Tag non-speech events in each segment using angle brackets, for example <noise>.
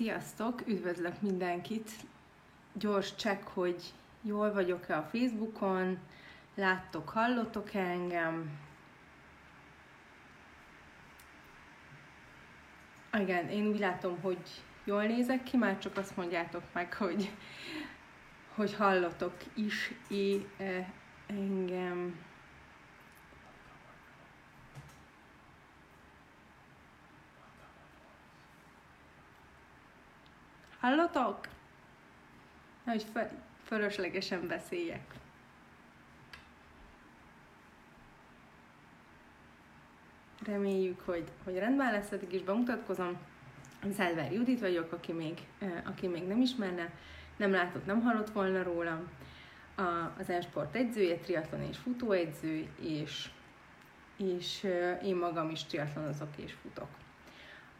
Sziasztok! Üdvözlök mindenkit! Gyors csekk, hogy jól vagyok-e a Facebookon, láttok, hallottok -e engem. Igen, én úgy látom, hogy jól nézek ki, már csak azt mondjátok meg, hogy, hogy hallotok is é, engem. Hallotok? Hogy fölöslegesen beszéljek. Reméljük, hogy, hogy rendben lesz, addig is bemutatkozom. Szelver Judit vagyok, aki még, aki még nem ismerne, nem látott, nem hallott volna rólam. Az Ensport edzője, triatlon és futóedző, és, és én magam is triatlonozok és futok.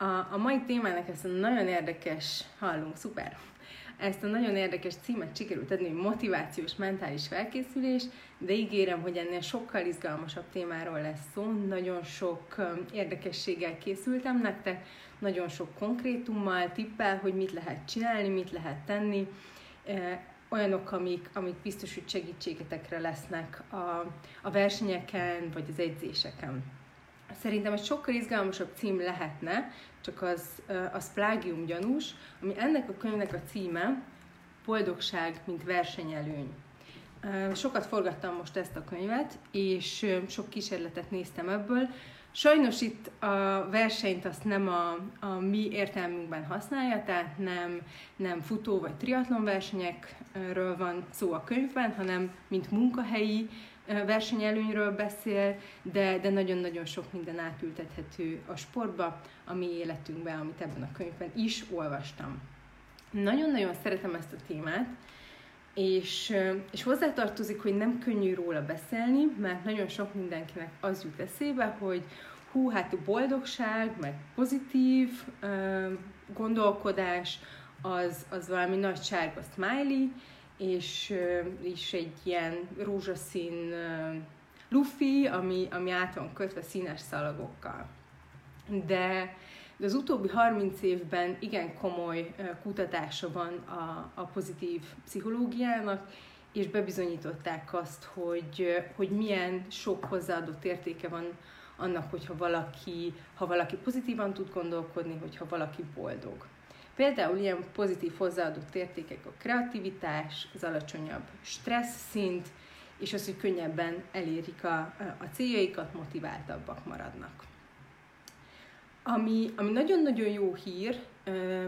A, a mai témának ezt a nagyon érdekes, hallunk, szuper, ezt a nagyon érdekes címet sikerült adni, hogy motivációs mentális felkészülés, de ígérem, hogy ennél sokkal izgalmasabb témáról lesz szó, nagyon sok érdekességgel készültem nektek, nagyon sok konkrétummal, tippel, hogy mit lehet csinálni, mit lehet tenni, olyanok, amik, amik biztos, hogy segítségetekre lesznek a, a versenyeken, vagy az edzéseken. Szerintem egy sokkal izgalmasabb cím lehetne, csak az, az plágium gyanús, ami ennek a könyvnek a címe Boldogság, mint versenyelőny. Sokat forgattam most ezt a könyvet, és sok kísérletet néztem ebből. Sajnos itt a versenyt azt nem a, a mi értelmünkben használja, tehát nem, nem futó vagy triatlon versenyekről van szó a könyvben, hanem mint munkahelyi versenyelőnyről beszél, de, de nagyon-nagyon sok minden átültethető a sportba, a mi életünkbe, amit ebben a könyvben is olvastam. Nagyon-nagyon szeretem ezt a témát, és, és hozzátartozik, hogy nem könnyű róla beszélni, mert nagyon sok mindenkinek az jut eszébe, hogy hú, hát a boldogság, meg pozitív uh, gondolkodás, az, az valami nagy sárga smiley, és is egy ilyen rózsaszín lufi, ami, ami át van kötve színes szalagokkal. De, de az utóbbi 30 évben igen komoly kutatása van a, a pozitív pszichológiának, és bebizonyították azt, hogy, hogy milyen sok hozzáadott értéke van annak, hogyha valaki, ha valaki pozitívan tud gondolkodni, hogyha valaki boldog. Például ilyen pozitív hozzáadott értékek a kreativitás, az alacsonyabb stressz szint, és az, hogy könnyebben elérik a, a céljaikat, motiváltabbak maradnak. Ami, ami nagyon-nagyon jó hír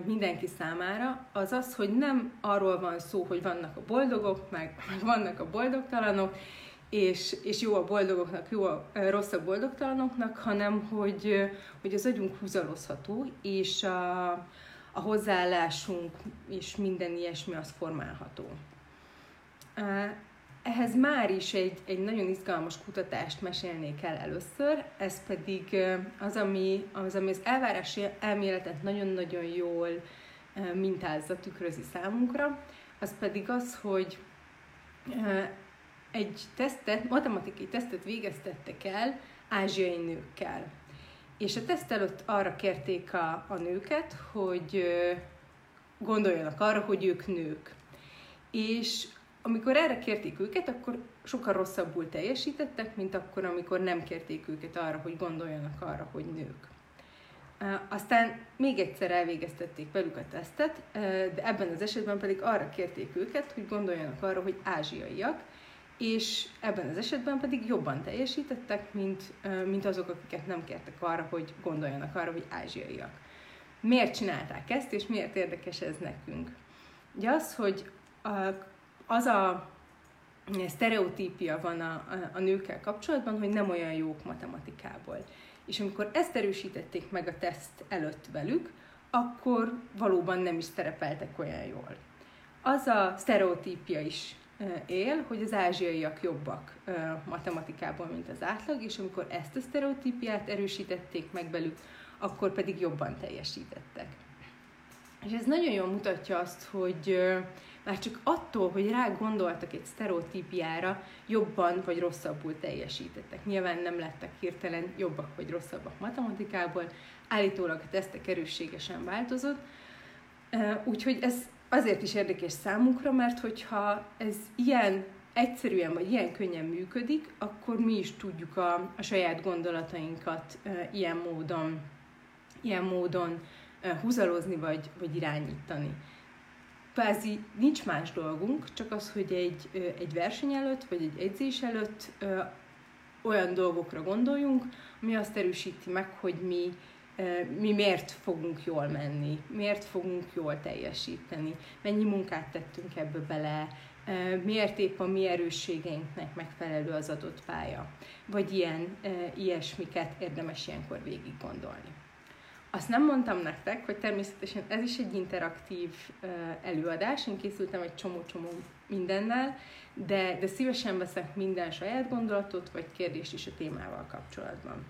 mindenki számára, az az, hogy nem arról van szó, hogy vannak a boldogok, meg, meg vannak a boldogtalanok, és, és jó a boldogoknak, jó a rossz a boldogtalanoknak, hanem hogy, hogy az agyunk húzalozható, és a, a hozzáállásunk és minden ilyesmi az formálható. Ehhez már is egy, egy nagyon izgalmas kutatást mesélnék el először, ez pedig az, ami az, ami az elvárási elméletet nagyon-nagyon jól mintázza, tükrözi számunkra, az pedig az, hogy egy tesztet, matematikai tesztet végeztettek el ázsiai nőkkel. És a teszt előtt arra kérték a, a nőket, hogy gondoljanak arra, hogy ők nők. És amikor erre kérték őket, akkor sokkal rosszabbul teljesítettek, mint akkor, amikor nem kérték őket arra, hogy gondoljanak arra, hogy nők. Aztán még egyszer elvégeztették velük a tesztet, de ebben az esetben pedig arra kérték őket, hogy gondoljanak arra, hogy ázsiaiak, és ebben az esetben pedig jobban teljesítettek, mint, mint azok, akiket nem kértek arra, hogy gondoljanak arra, hogy ázsiaiak. Miért csinálták ezt, és miért érdekes ez nekünk? Ugye az, hogy az a sztereotípia van a, a, nőkkel kapcsolatban, hogy nem olyan jók matematikából. És amikor ezt erősítették meg a teszt előtt velük, akkor valóban nem is szerepeltek olyan jól. Az a sztereotípia is él, hogy az ázsiaiak jobbak matematikában, mint az átlag, és amikor ezt a sztereotípiát erősítették meg belük, akkor pedig jobban teljesítettek. És ez nagyon jól mutatja azt, hogy már csak attól, hogy rá gondoltak egy sztereotípiára, jobban vagy rosszabbul teljesítettek. Nyilván nem lettek hirtelen jobbak vagy rosszabbak matematikából, állítólag a tesztek erősségesen változott, Úgyhogy ez azért is érdekes számunkra, mert hogyha ez ilyen egyszerűen vagy ilyen könnyen működik, akkor mi is tudjuk a, a saját gondolatainkat e, ilyen módon, ilyen módon e, húzalozni vagy, vagy irányítani. Kvázi nincs más dolgunk, csak az, hogy egy, egy verseny előtt, vagy egy edzés előtt e, olyan dolgokra gondoljunk, ami azt erősíti meg, hogy mi, mi miért fogunk jól menni, miért fogunk jól teljesíteni, mennyi munkát tettünk ebbe bele, miért épp a mi erősségeinknek megfelelő az adott pálya. Vagy ilyen, ilyesmiket érdemes ilyenkor végig gondolni. Azt nem mondtam nektek, hogy természetesen ez is egy interaktív előadás, én készültem egy csomó-csomó mindennel, de, de szívesen veszek minden saját gondolatot, vagy kérdést is a témával kapcsolatban.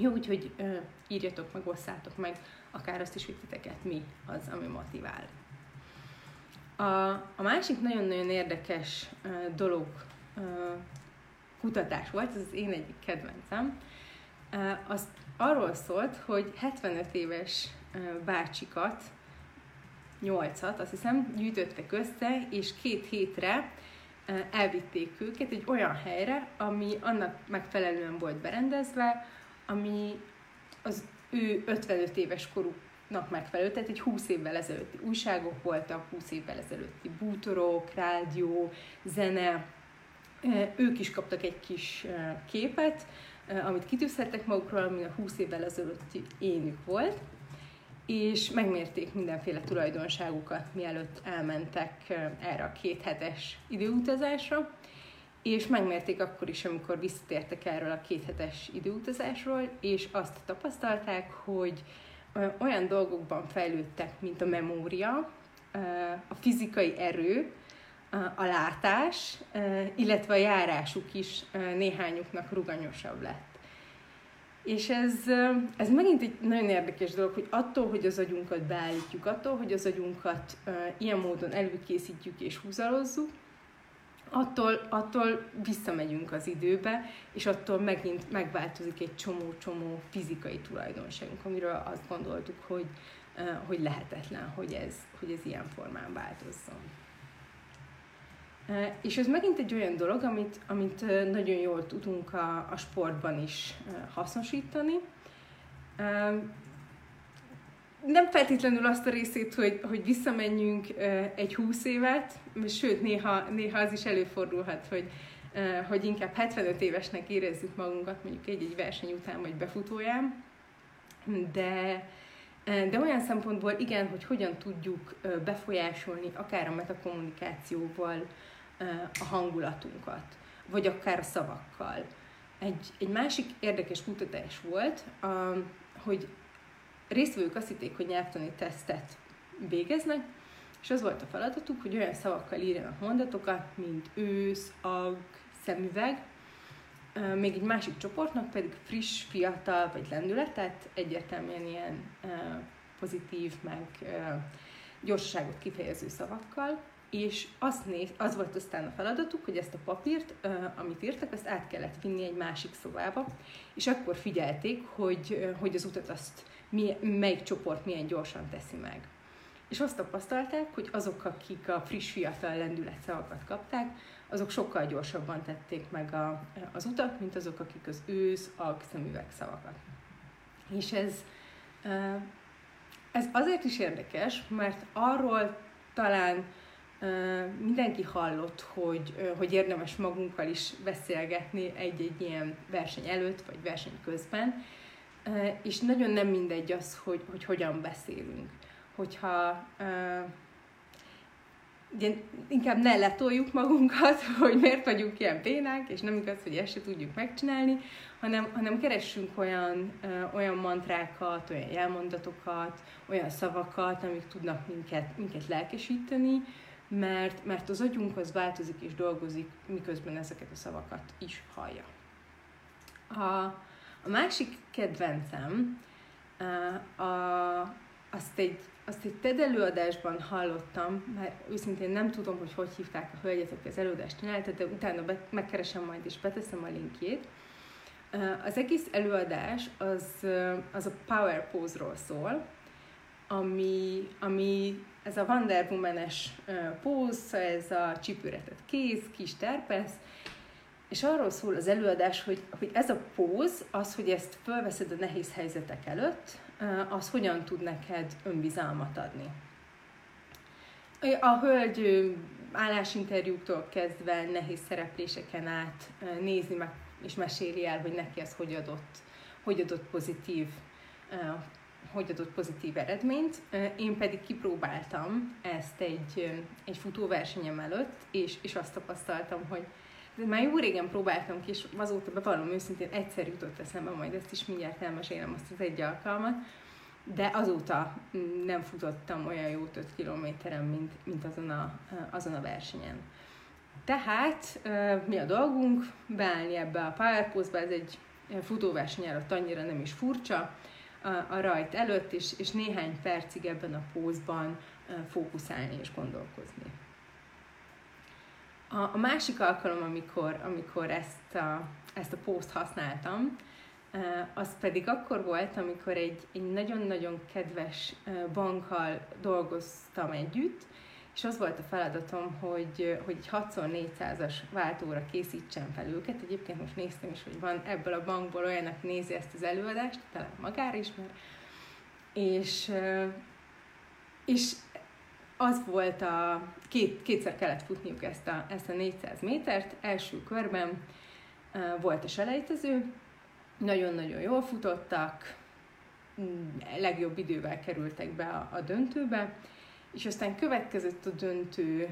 Jó, úgyhogy írjatok meg, osszátok meg, akár azt is, hogy titeket mi az, ami motivál. A, a másik nagyon-nagyon érdekes uh, dolog, uh, kutatás volt, ez az én egyik kedvencem, uh, az arról szólt, hogy 75 éves uh, bácsikat, 8-at, azt hiszem, gyűjtöttek össze, és két hétre elvitték őket egy olyan helyre, ami annak megfelelően volt berendezve, ami az ő 55 éves koruk nak megfelelő, tehát egy 20 évvel ezelőtti újságok voltak, 20 évvel ezelőtti bútorok, rádió, zene, ők is kaptak egy kis képet, amit kitűzhettek magukról, ami a 20 évvel ezelőtti énük volt, és megmérték mindenféle tulajdonságukat, mielőtt elmentek erre a kéthetes időutazásra, és megmérték akkor is, amikor visszatértek erről a kéthetes időutazásról, és azt tapasztalták, hogy olyan dolgokban fejlődtek, mint a memória, a fizikai erő, a látás, illetve a járásuk is néhányuknak ruganyosabb lett. És ez, ez megint egy nagyon érdekes dolog, hogy attól, hogy az agyunkat beállítjuk, attól, hogy az agyunkat ilyen módon előkészítjük és húzalozzuk, attól, attól visszamegyünk az időbe, és attól megint megváltozik egy csomó-csomó fizikai tulajdonságunk, amiről azt gondoltuk, hogy, hogy lehetetlen, hogy ez, hogy ez ilyen formán változzon. És ez megint egy olyan dolog, amit, amit nagyon jól tudunk a, a sportban is hasznosítani nem feltétlenül azt a részét, hogy, hogy visszamenjünk egy húsz évet, sőt, néha, néha az is előfordulhat, hogy, hogy inkább 75 évesnek érezzük magunkat, mondjuk egy-egy verseny után, vagy befutóján, de, de olyan szempontból igen, hogy hogyan tudjuk befolyásolni akár a metakommunikációval a hangulatunkat, vagy akár a szavakkal. Egy, egy másik érdekes kutatás volt, hogy résztvevők azt hitték, hogy nyelvtani tesztet végeznek, és az volt a feladatuk, hogy olyan szavakkal írjanak mondatokat, mint ősz, ag, szemüveg, még egy másik csoportnak pedig friss, fiatal vagy lendület, tehát egyértelműen ilyen pozitív, meg gyorsaságot kifejező szavakkal, és azt néz, az volt aztán a feladatuk, hogy ezt a papírt, amit írtak, azt át kellett vinni egy másik szobába, és akkor figyelték, hogy, hogy az utat azt mi, melyik csoport milyen gyorsan teszi meg. És azt tapasztalták, hogy azok, akik a friss, fiatal lendület szavakat kapták, azok sokkal gyorsabban tették meg a, az utat, mint azok, akik az ősz, a szemüveg szavakat. És ez, ez azért is érdekes, mert arról talán mindenki hallott, hogy, hogy érdemes magunkkal is beszélgetni egy-egy ilyen verseny előtt, vagy verseny közben, és nagyon nem mindegy az, hogy, hogy hogyan beszélünk. Hogyha ugye, inkább ne letoljuk magunkat, <laughs> hogy miért vagyunk ilyen bénák, és nem igaz, hogy ezt se tudjuk megcsinálni, hanem, hanem keressünk olyan, olyan mantrákat, olyan jelmondatokat, olyan szavakat, amik tudnak minket, minket lelkesíteni, mert, mert az agyunk az változik és dolgozik, miközben ezeket a szavakat is hallja. A, a másik kedvencem, a, azt egy, azt egy TED előadásban hallottam, mert őszintén nem tudom, hogy hogy hívták a hölgyet, aki az előadást csinálta, de utána be, megkeresem majd és beteszem a linkjét. Az egész előadás az, az a power pose-ról szól, ami, ami ez a Wonder Woman-es póz, ez a csipőretett kéz, kis terpesz, és arról szól az előadás, hogy, hogy ez a póz, az, hogy ezt fölveszed a nehéz helyzetek előtt, az hogyan tud neked önbizalmat adni. A hölgy állásinterjúktól kezdve nehéz szerepléseken át nézni meg, és meséli el, hogy neki ez hogy adott, hogy adott pozitív hogy adott pozitív eredményt. Én pedig kipróbáltam ezt egy, egy futóversenyem előtt, és, és azt tapasztaltam, hogy már jó régen próbáltam ki, és azóta bevallom őszintén egyszer jutott eszembe, majd ezt is mindjárt elmesélem azt az egy alkalmat, de azóta nem futottam olyan jó 5 kilométeren, mint, mint azon, a, azon a versenyen. Tehát mi a dolgunk? Beállni ebbe a powerpose ez egy futóverseny előtt annyira nem is furcsa, a, rajt előtt, és, és néhány percig ebben a pózban fókuszálni és gondolkozni. A, a másik alkalom, amikor, amikor ezt a, ezt a pózt használtam, az pedig akkor volt, amikor egy, egy nagyon-nagyon kedves bankkal dolgoztam együtt, és az volt a feladatom, hogy, hogy egy 6x400-as váltóra készítsem fel őket. Egyébként most néztem is, hogy van ebből a bankból olyan, aki nézi ezt az előadást, talán magára is, mert és, és az volt a, két, kétszer kellett futniuk ezt a, ezt a 400 métert, első körben volt a selejtező, nagyon-nagyon jól futottak, mm, legjobb idővel kerültek be a, a döntőbe, és aztán következett a döntő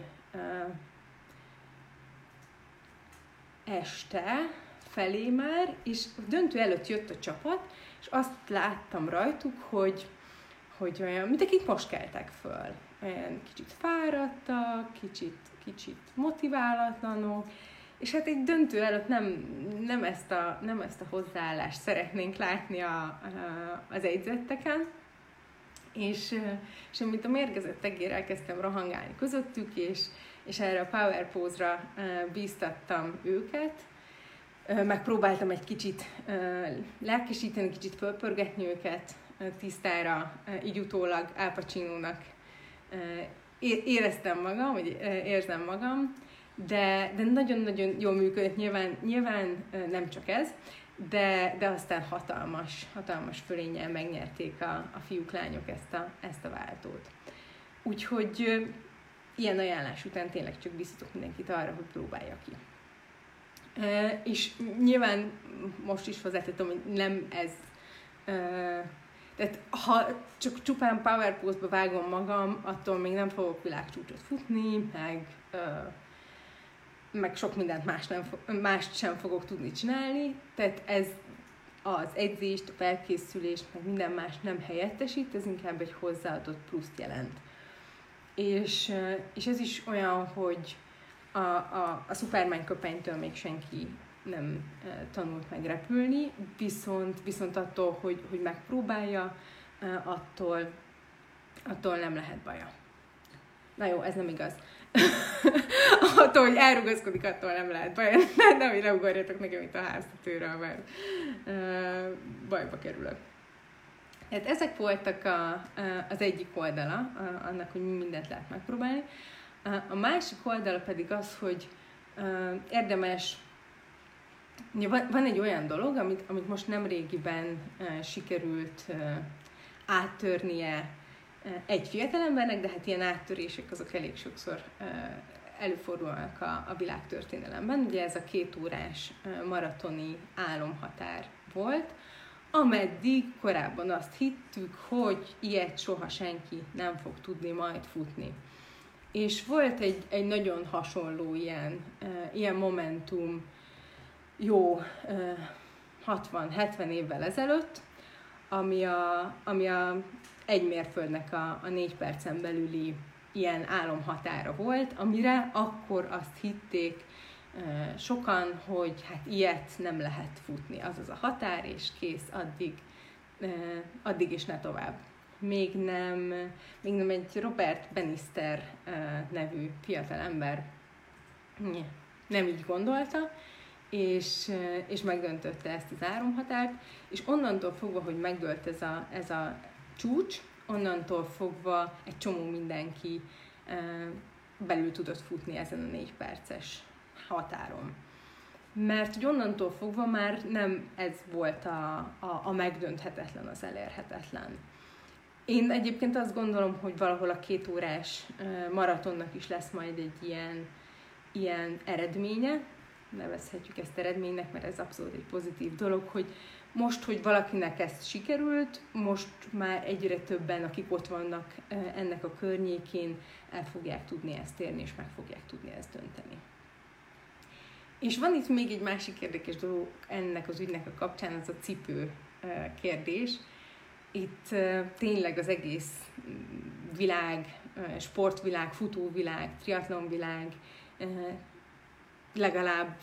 este felé már, és a döntő előtt jött a csapat, és azt láttam rajtuk, hogy, hogy olyan, mint akik most keltek föl. Olyan kicsit fáradtak, kicsit, kicsit motiválatlanok, és hát egy döntő előtt nem, nem, ezt, a, nem ezt a hozzáállást szeretnénk látni a, a, az egyzetteken, és, és amit a mérgezett tegér elkezdtem rohangálni közöttük, és, és erre a power pose-ra bíztattam őket, megpróbáltam egy kicsit lelkesíteni, kicsit fölpörgetni őket tisztára, így utólag Al Pacino-nak éreztem magam, vagy érzem magam, de, de nagyon-nagyon jól működött, nyilván, nyilván nem csak ez, de, de aztán hatalmas, hatalmas fölénnyel megnyerték a, a fiúk, lányok ezt a, ezt a váltót. Úgyhogy ilyen ajánlás után tényleg csak biztatok mindenkit arra, hogy próbálja ki. És nyilván most is hozzátettem, hogy nem ez tehát ha csak csupán power vágom magam, attól még nem fogok világcsúcsot futni, meg meg sok mindent más nem, mást sem fogok tudni csinálni, tehát ez az edzést, a felkészülést, meg minden más nem helyettesít, ez inkább egy hozzáadott pluszt jelent. És, és ez is olyan, hogy a, a, a Superman köpenytől még senki nem tanult meg repülni, viszont, viszont attól, hogy, hogy megpróbálja, attól, attól nem lehet baja. Na jó, ez nem igaz. <laughs> attól, hogy elrugaszkodik, attól nem lehet baj. Nem, nem, nem ugorjatok nekem itt a háztetőről, mert uh, bajba kerülök. Hát ezek voltak a, az egyik oldala annak, hogy mindent lehet megpróbálni. A másik oldala pedig az, hogy érdemes van, van egy olyan dolog, amit, amit most nem régiben sikerült áttörnie egy fiatalembernek, de hát ilyen áttörések azok elég sokszor előfordulnak a, a világtörténelemben. Ugye ez a két órás maratoni álomhatár volt, ameddig korábban azt hittük, hogy ilyet soha senki nem fog tudni majd futni. És volt egy, egy nagyon hasonló ilyen, ilyen momentum jó 60-70 évvel ezelőtt, ami a, ami a egy mérföldnek a, a négy percen belüli ilyen álomhatára volt, amire akkor azt hitték sokan, hogy hát ilyet nem lehet futni, az az a határ, és kész, addig, addig is ne tovább. Még nem, még nem egy Robert Benister nevű fiatal ember nem így gondolta, és, és megdöntötte ezt az áramhatárt, és onnantól fogva, hogy megdölt ez a, ez a csúcs, onnantól fogva egy csomó mindenki belül tudott futni ezen a négy perces határon. Mert hogy onnantól fogva már nem ez volt a, a, a megdönthetetlen, az elérhetetlen. Én egyébként azt gondolom, hogy valahol a két órás maratonnak is lesz majd egy ilyen, ilyen eredménye, nevezhetjük ezt eredménynek, mert ez abszolút egy pozitív dolog, hogy most, hogy valakinek ez sikerült, most már egyre többen, akik ott vannak ennek a környékén, el fogják tudni ezt érni, és meg fogják tudni ezt dönteni. És van itt még egy másik érdekes dolog ennek az ügynek a kapcsán, az a cipő kérdés. Itt tényleg az egész világ, sportvilág, futóvilág, triatlonvilág legalább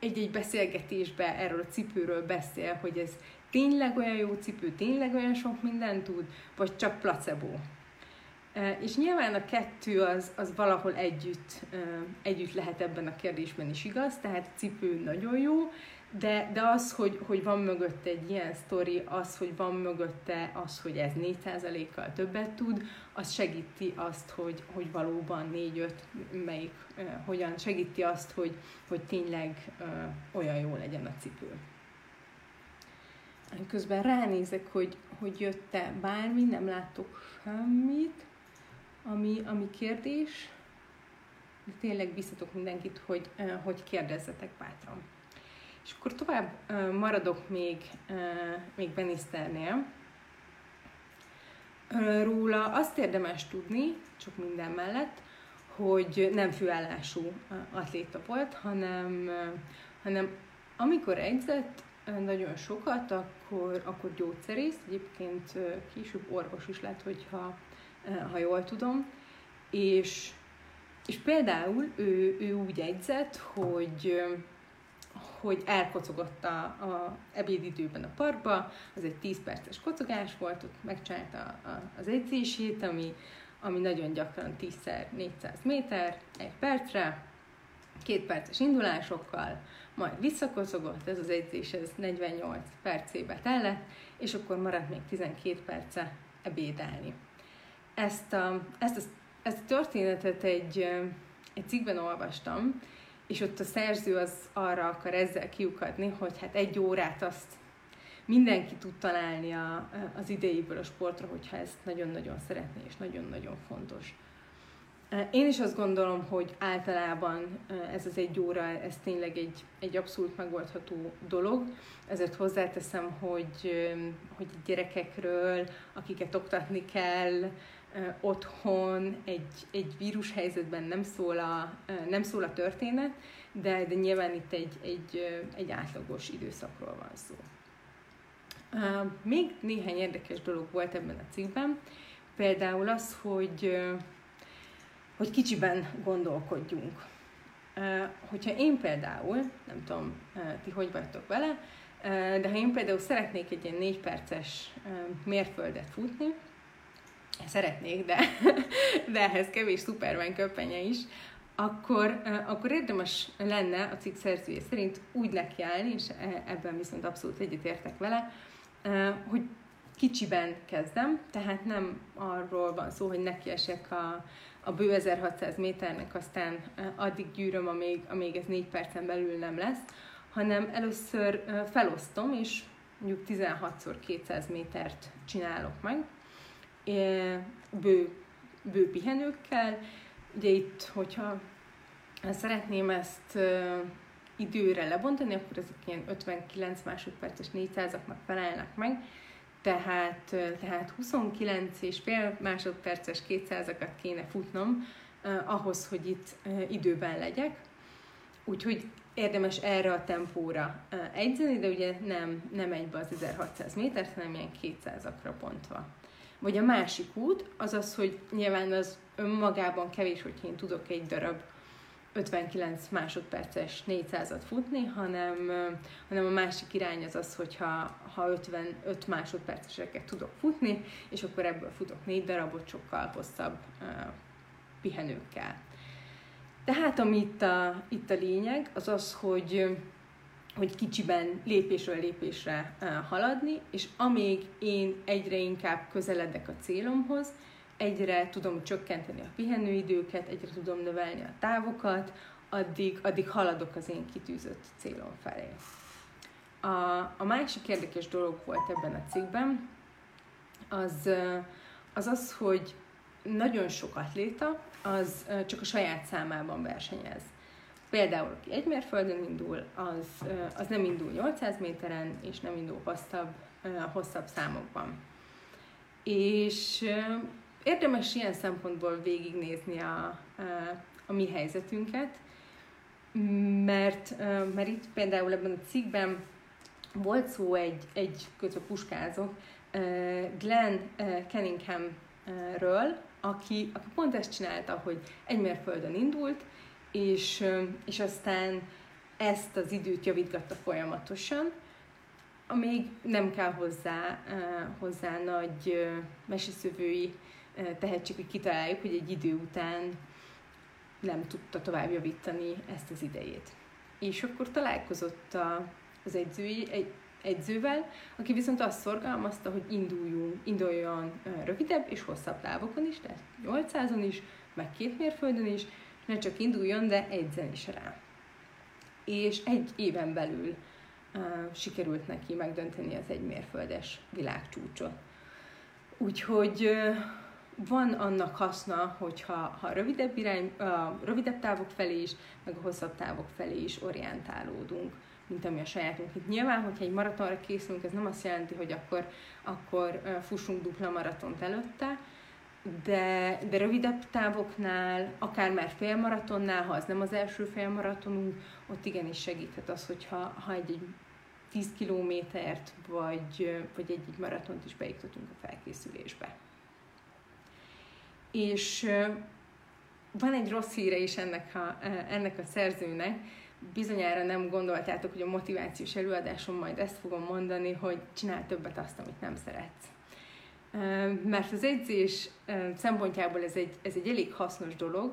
egy-egy beszélgetésbe erről a cipőről beszél, hogy ez tényleg olyan jó cipő, tényleg olyan sok mindent tud, vagy csak placebo. És nyilván a kettő az, az valahol együtt, együtt lehet ebben a kérdésben is igaz, tehát cipő nagyon jó, de, de az, hogy, hogy van mögötte egy ilyen sztori, az, hogy van mögötte az, hogy ez 4%-kal többet tud, az segíti azt, hogy, hogy valóban 4-5, melyik, uh, hogyan segíti azt, hogy, hogy tényleg uh, olyan jó legyen a cipő. Közben ránézek, hogy, hogy jött-e bármi, nem látok semmit, ami, ami kérdés. De tényleg biztatok mindenkit, hogy, uh, hogy kérdezzetek bátran. És akkor tovább maradok még, még Beniszternél. Róla azt érdemes tudni, csak minden mellett, hogy nem főállású atléta volt, hanem, hanem amikor edzett nagyon sokat, akkor, akkor gyógyszerész, egyébként később orvos is lett, hogyha ha jól tudom, és, és például ő, ő úgy edzett, hogy hogy elkocogott a, a ebédidőben a parkba, az egy 10 perces kocogás volt, ott megcsinálta az edzését, ami, ami nagyon gyakran 10x400 méter, egy percre, két perces indulásokkal, majd visszakocogott, ez az edzés ez 48 percébe tellett, és akkor maradt még 12 perce ebédelni. Ezt a, ezt a, ezt a történetet egy, egy cikkben olvastam, és ott a szerző az arra akar ezzel kiukadni, hogy hát egy órát azt mindenki tud találni a, az idejéből a sportra, hogyha ezt nagyon-nagyon szeretné, és nagyon-nagyon fontos. Én is azt gondolom, hogy általában ez az egy óra, ez tényleg egy, egy abszolút megoldható dolog, ezért hozzáteszem, hogy, hogy gyerekekről, akiket oktatni kell, otthon egy, egy vírushelyzetben nem szól a, nem szól a történet, de, de nyilván itt egy, egy, egy átlagos időszakról van szó. Még néhány érdekes dolog volt ebben a cikkben, például az, hogy, hogy kicsiben gondolkodjunk. Hogyha én például, nem tudom, ti hogy vagytok vele, de ha én például szeretnék egy ilyen négy perces mérföldet futni, szeretnék, de, de ehhez kevés szupermen köpenye is, akkor, akkor érdemes lenne a cikk szerzője szerint úgy nekiállni, és e, ebben viszont abszolút egyetértek vele, hogy kicsiben kezdem, tehát nem arról van szó, hogy nekiesek a, a bő 1600 méternek, aztán addig gyűröm, amíg, amíg ez 4 percen belül nem lesz, hanem először felosztom, és mondjuk 16x200 métert csinálok meg, bő, bő pihenőkkel. Ugye itt, hogyha szeretném ezt időre lebontani, akkor ezek ilyen 59 másodperces 400-aknak felelnek meg, tehát, tehát 29 és fél másodperces 200-akat kéne futnom ahhoz, hogy itt időben legyek. Úgyhogy érdemes erre a tempóra eh, edzeni, de ugye nem, nem egybe az 1600 métert, hanem ilyen 200-akra pontva. Vagy a másik út az az, hogy nyilván az önmagában kevés, hogy én tudok egy darab 59 másodperces 400-at futni, hanem, hanem a másik irány az az, hogyha ha 55 másodperceseket tudok futni, és akkor ebből futok négy darabot sokkal hosszabb uh, pihenőkkel. Tehát ami itt a, itt a lényeg, az az, hogy hogy kicsiben lépésről lépésre haladni, és amíg én egyre inkább közeledek a célomhoz, egyre tudom csökkenteni a pihenőidőket, egyre tudom növelni a távokat, addig, addig haladok az én kitűzött célom felé. A, a másik érdekes dolog volt ebben a cikkben, az az, az hogy nagyon sok atléta, az csak a saját számában versenyez. Például, aki egy mérföldön indul, az, az nem indul 800 méteren, és nem indul hosszabb, hosszabb számokban. És érdemes ilyen szempontból végignézni a, a, mi helyzetünket, mert, mert itt például ebben a cikkben volt szó egy, egy közben puskázok, Glenn Cunninghamről, aki, aki pont ezt csinálta, hogy egy mérföldön indult, és, és aztán ezt az időt javítgatta folyamatosan, amíg nem kell hozzá, hozzá nagy meseszövői tehetség, hogy kitaláljuk, hogy egy idő után nem tudta tovább javítani ezt az idejét. És akkor találkozott a, az edzői, egy, edzővel, aki viszont azt szorgalmazta, hogy induljunk, induljon rövidebb és hosszabb távokon is, tehát 800-on is, meg két mérföldön is, ne csak induljon, de egyzen is rá. És egy éven belül uh, sikerült neki megdönteni az egy mérföldes világcsúcsot. Úgyhogy uh, van annak haszna, hogyha ha rövidebb, irány, uh, rövidebb távok felé is, meg a hosszabb távok felé is orientálódunk mint ami a sajátunk. Itt nyilván, hogyha egy maratonra készülünk, ez nem azt jelenti, hogy akkor, akkor fussunk dupla maratont előtte, de, de rövidebb távoknál, akár már félmaratonnál, ha az nem az első félmaratonunk, ott igenis segíthet az, hogyha ha egy, egy 10 kilométert, vagy, vagy egy, egy maratont is beiktatunk a felkészülésbe. És van egy rossz híre is ennek a, ennek a szerzőnek, bizonyára nem gondoltátok, hogy a motivációs előadáson majd ezt fogom mondani, hogy csinál többet azt, amit nem szeretsz. Mert az edzés szempontjából ez egy, ez egy elég hasznos dolog,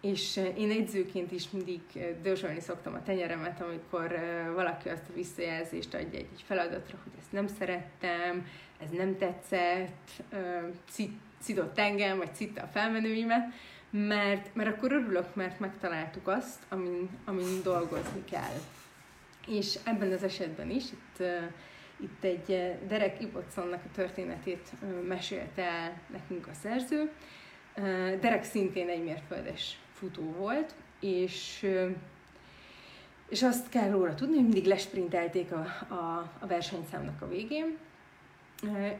és én edzőként is mindig dörzsölni szoktam a tenyeremet, amikor valaki azt a visszajelzést adja egy, egy feladatra, hogy ezt nem szerettem, ez nem tetszett, cidott engem, vagy citta a felmenőimet, mert, mert akkor örülök, mert megtaláltuk azt, amin, amin dolgozni kell. És ebben az esetben is, itt, itt egy uh, Derek Ibbotsonnak a történetét mesélte el nekünk a szerző. Derek szintén egy mérföldes futó volt, és és azt kell róla tudni, hogy mindig lesprintelték a, a, a versenyszámnak a végén,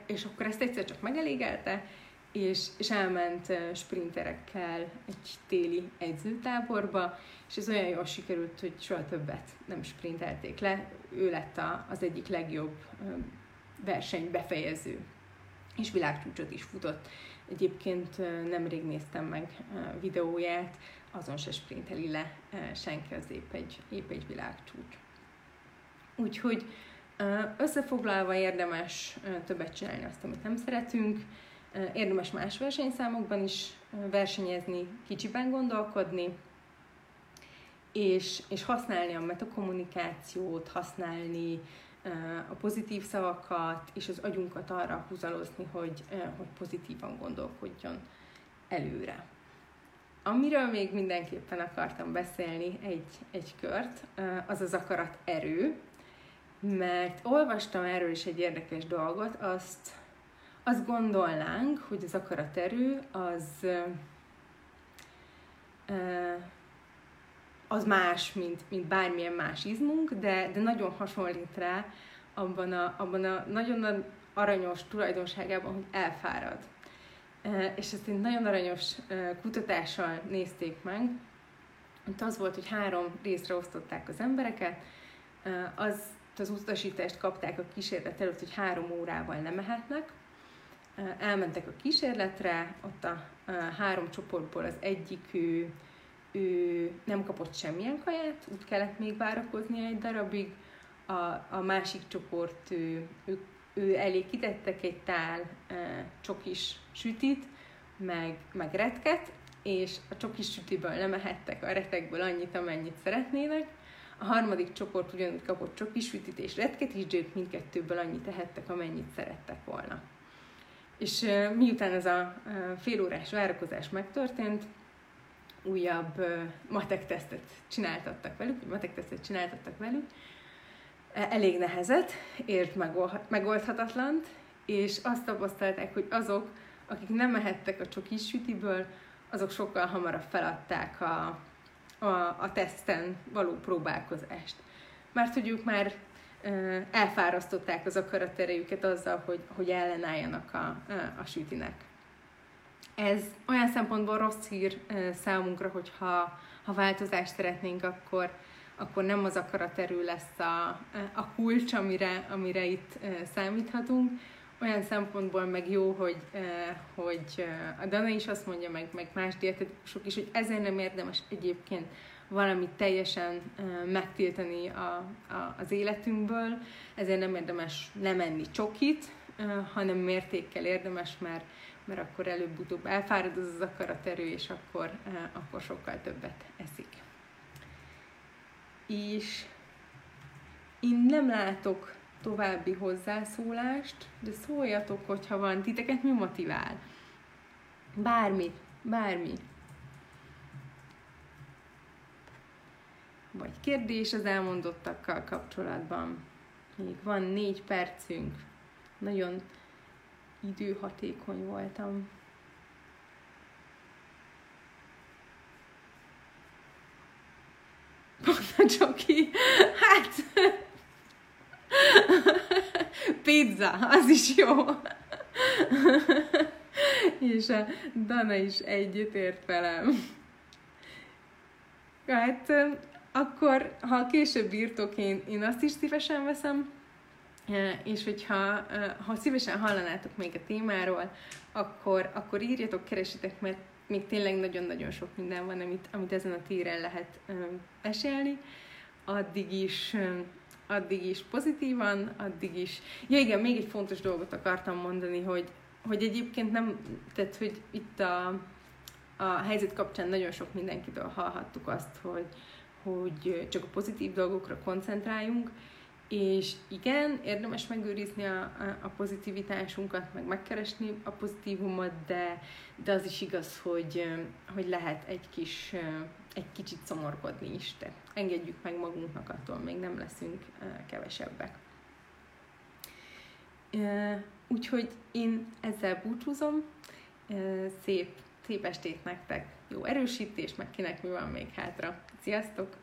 és akkor ezt egyszer csak megelégelte, és, és elment sprinterekkel egy téli edzőtáborba, és ez olyan jól sikerült, hogy soha többet nem sprintelték le. Ő lett a, az egyik legjobb verseny befejező, és világcsúcsot is futott. Egyébként nemrég néztem meg videóját, azon se sprinteli le senki, az épp egy, épp egy világcsúcs. Úgyhogy összefoglalva érdemes többet csinálni azt, amit nem szeretünk, Érdemes más versenyszámokban is versenyezni, kicsiben gondolkodni, és, és használni a metakommunikációt, használni a pozitív szavakat, és az agyunkat arra húzalozni, hogy, hogy pozitívan gondolkodjon előre. Amiről még mindenképpen akartam beszélni egy, egy kört, az az akarat erő, mert olvastam erről is egy érdekes dolgot, azt azt gondolnánk, hogy az akaraterő az az más, mint, mint bármilyen más izmunk, de, de nagyon hasonlít rá abban a, abban a nagyon aranyos tulajdonságában, hogy elfárad. És ezt egy nagyon aranyos kutatással nézték meg. Itt az volt, hogy három részre osztották az embereket, az az utasítást kapták a kísérlet előtt, hogy három órával nem mehetnek, elmentek a kísérletre, ott a, három csoportból az egyik ő, ő nem kapott semmilyen kaját, úgy kellett még várakozni egy darabig, a, a másik csoport ő, ő, ő elé kitettek egy tál e, csokis sütit, meg, meg retket, és a csokis sütiből nem ehettek a retekből annyit, amennyit szeretnének. A harmadik csoport ugyanúgy kapott csokisütit és retket is, de mindkettőből annyit tehettek, amennyit szerettek volna. És miután ez a félórás várakozás megtörtént, újabb matek tesztet csináltattak velük, matek tesztet csináltattak velük, e, elég nehezet, ért megoldhatatlant, és azt tapasztalták, hogy azok, akik nem mehettek a csokis sütiből, azok sokkal hamarabb feladták a, a, a teszten való próbálkozást. Mert hogy ők már elfárasztották az akaraterejüket azzal, hogy, hogy ellenálljanak a, a sütinek. Ez olyan szempontból rossz hír számunkra, hogyha ha változást szeretnénk, akkor, akkor nem az akaraterő lesz a, a kulcs, amire, amire itt számíthatunk. Olyan szempontból meg jó, hogy, hogy a Dana is azt mondja, meg, meg más dietetikusok is, hogy ezért nem érdemes egyébként valamit teljesen megtiltani a, a, az életünkből, ezért nem érdemes lemenni csokit, hanem mértékkel érdemes, mert, mert akkor előbb-utóbb elfárad az az akaraterő, és akkor, akkor sokkal többet eszik. És én nem látok további hozzászólást, de szóljatok, hogyha van titeket, mi motivál. Bármi, bármi. vagy kérdés az elmondottakkal kapcsolatban. Még van négy percünk. Nagyon időhatékony voltam. Mondta Csoki, hát pizza, az is jó. És a Dana is együtt velem. Hát akkor ha később írtok, én, én azt is szívesen veszem, és hogyha ha szívesen hallanátok még a témáról, akkor, akkor írjatok, keresitek, mert még tényleg nagyon-nagyon sok minden van, amit, amit ezen a téren lehet mesélni. Addig is, addig is pozitívan, addig is... Ja igen, még egy fontos dolgot akartam mondani, hogy, hogy egyébként nem, tehát hogy itt a, a helyzet kapcsán nagyon sok mindenkitől hallhattuk azt, hogy, hogy csak a pozitív dolgokra koncentráljunk, és igen, érdemes megőrizni a, a, a pozitivitásunkat, meg megkeresni a pozitívumot, de, de az is igaz, hogy, hogy lehet egy kis, egy kicsit szomorkodni is, de engedjük meg magunknak, attól még nem leszünk kevesebbek. Úgyhogy én ezzel búcsúzom, szép, szép estét nektek! jó erősítés, meg kinek mi van még hátra. Sziasztok!